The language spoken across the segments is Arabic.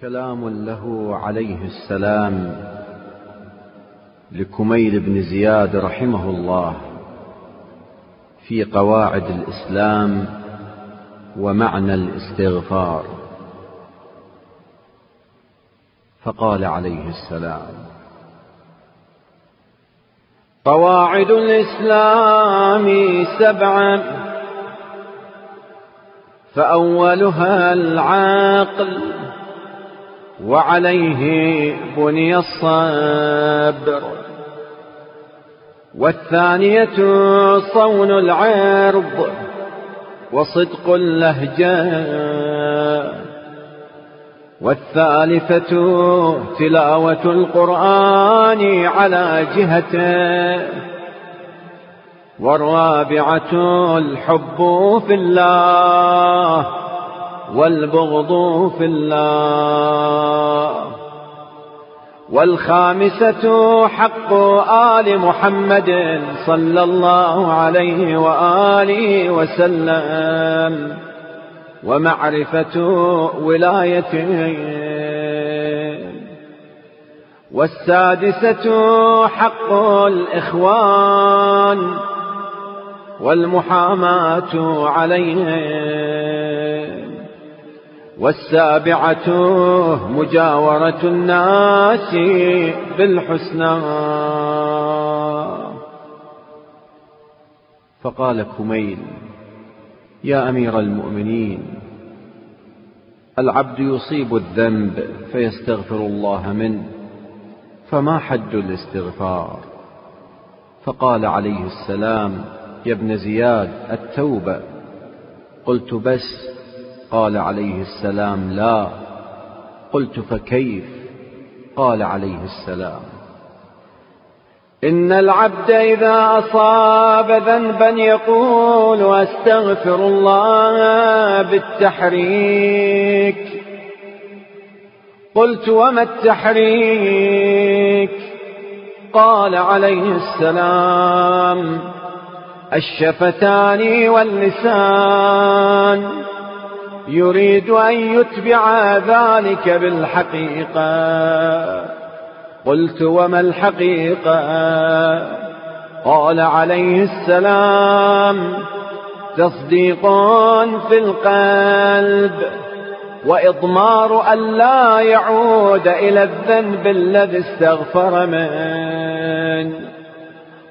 كلام له عليه السلام لكميل بن زياد رحمه الله في قواعد الإسلام ومعنى الاستغفار. فقال عليه السلام قواعد الإسلام سبعة فأولها العقل وعليه بني الصبر والثانية صون العرض وصدق اللهجة. والثالثة تلاوة القرآن على جهته. والرابعة الحب في الله. والبغض في الله. والخامسة حق آل محمد صلى الله عليه وآله وسلم. ومعرفة ولايته والسادسة حق الإخوان. والمحاماة عليهم. والسابعة مجاورة الناس بالحسنى. فقال كميل يا أمير المؤمنين العبد يصيب الذنب فيستغفر الله منه فما حد الاستغفار؟ فقال عليه السلام يا ابن زياد التوبة. قلت بس قال عليه السلام لا. قلت فكيف؟ قال عليه السلام إن العبد إذا أصاب ذنبا يقول أستغفر الله بالتحريك. قلت وما التحريك؟ قال عليه السلام الشفتان واللسان. يريد أن يتبع ذلك بالحقيقة. قلت وما الحقيقة؟ قال عليه السلام تصديق في القلب وإضمار أن لا يعود إلى الذنب الذي استغفر منه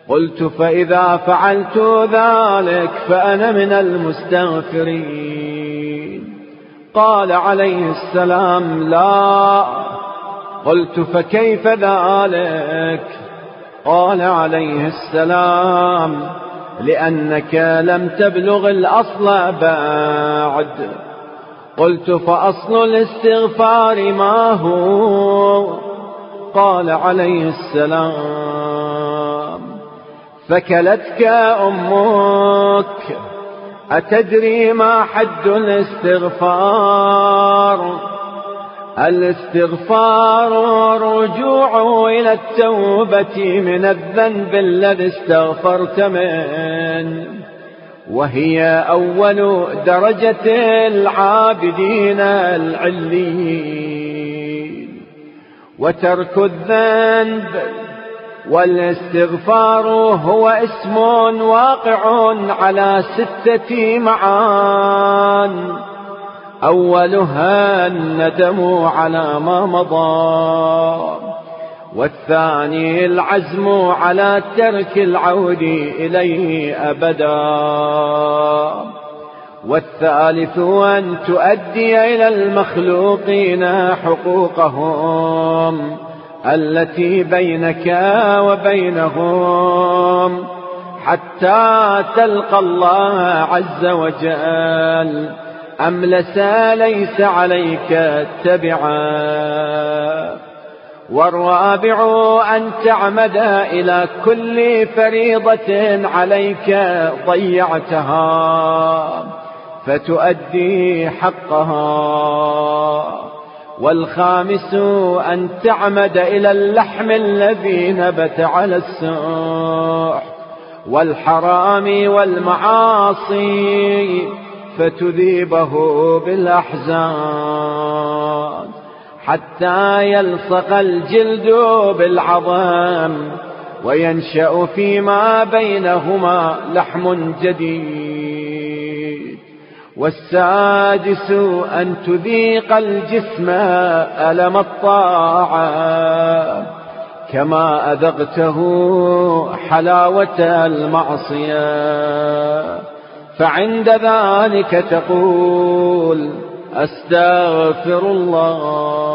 قلت فإذا فعلت ذلك فأنا من المستغفرين. قال عليه السلام لا. قلت فكيف ذلك؟ قال عليه السلام لأنك لم تبلغ الأصل بعد. قلت فأصل الاستغفار ما هو؟ قال عليه السلام فكلتك أمك. أتدري ما حد الاستغفار؟ الاستغفار رجوع إلى التوبة من الذنب الذي استغفرت منه وهي أول درجة العابدين العليين. وترك الذنب والاستغفار هو اسم واقع على ستة معان. أولها الندم على ما مضى. والثاني العزم على ترك العود إليه أبدا. والثالث أن تؤدي إلى المخلوقين حقوقهم. التي بينك وبينهم حتى تلقى الله عز وجل. أملس ليس عليك تبعا والرابع أن تعمد إلى كل فريضة عليك ضيعتها فتؤدي حقها. والخامس أن تعمد إلى اللحم الذي نبت على السوح والحرام والمعاصي فتذيبه بالأحزان حتى يلصق الجلد بالعظم وينشأ فيما بينهما لحم جديد. والسادس أن تذيق الجسم ألم الطاعة كما أذقته حلاوة المعصية فعند ذلك تقول أستغفر الله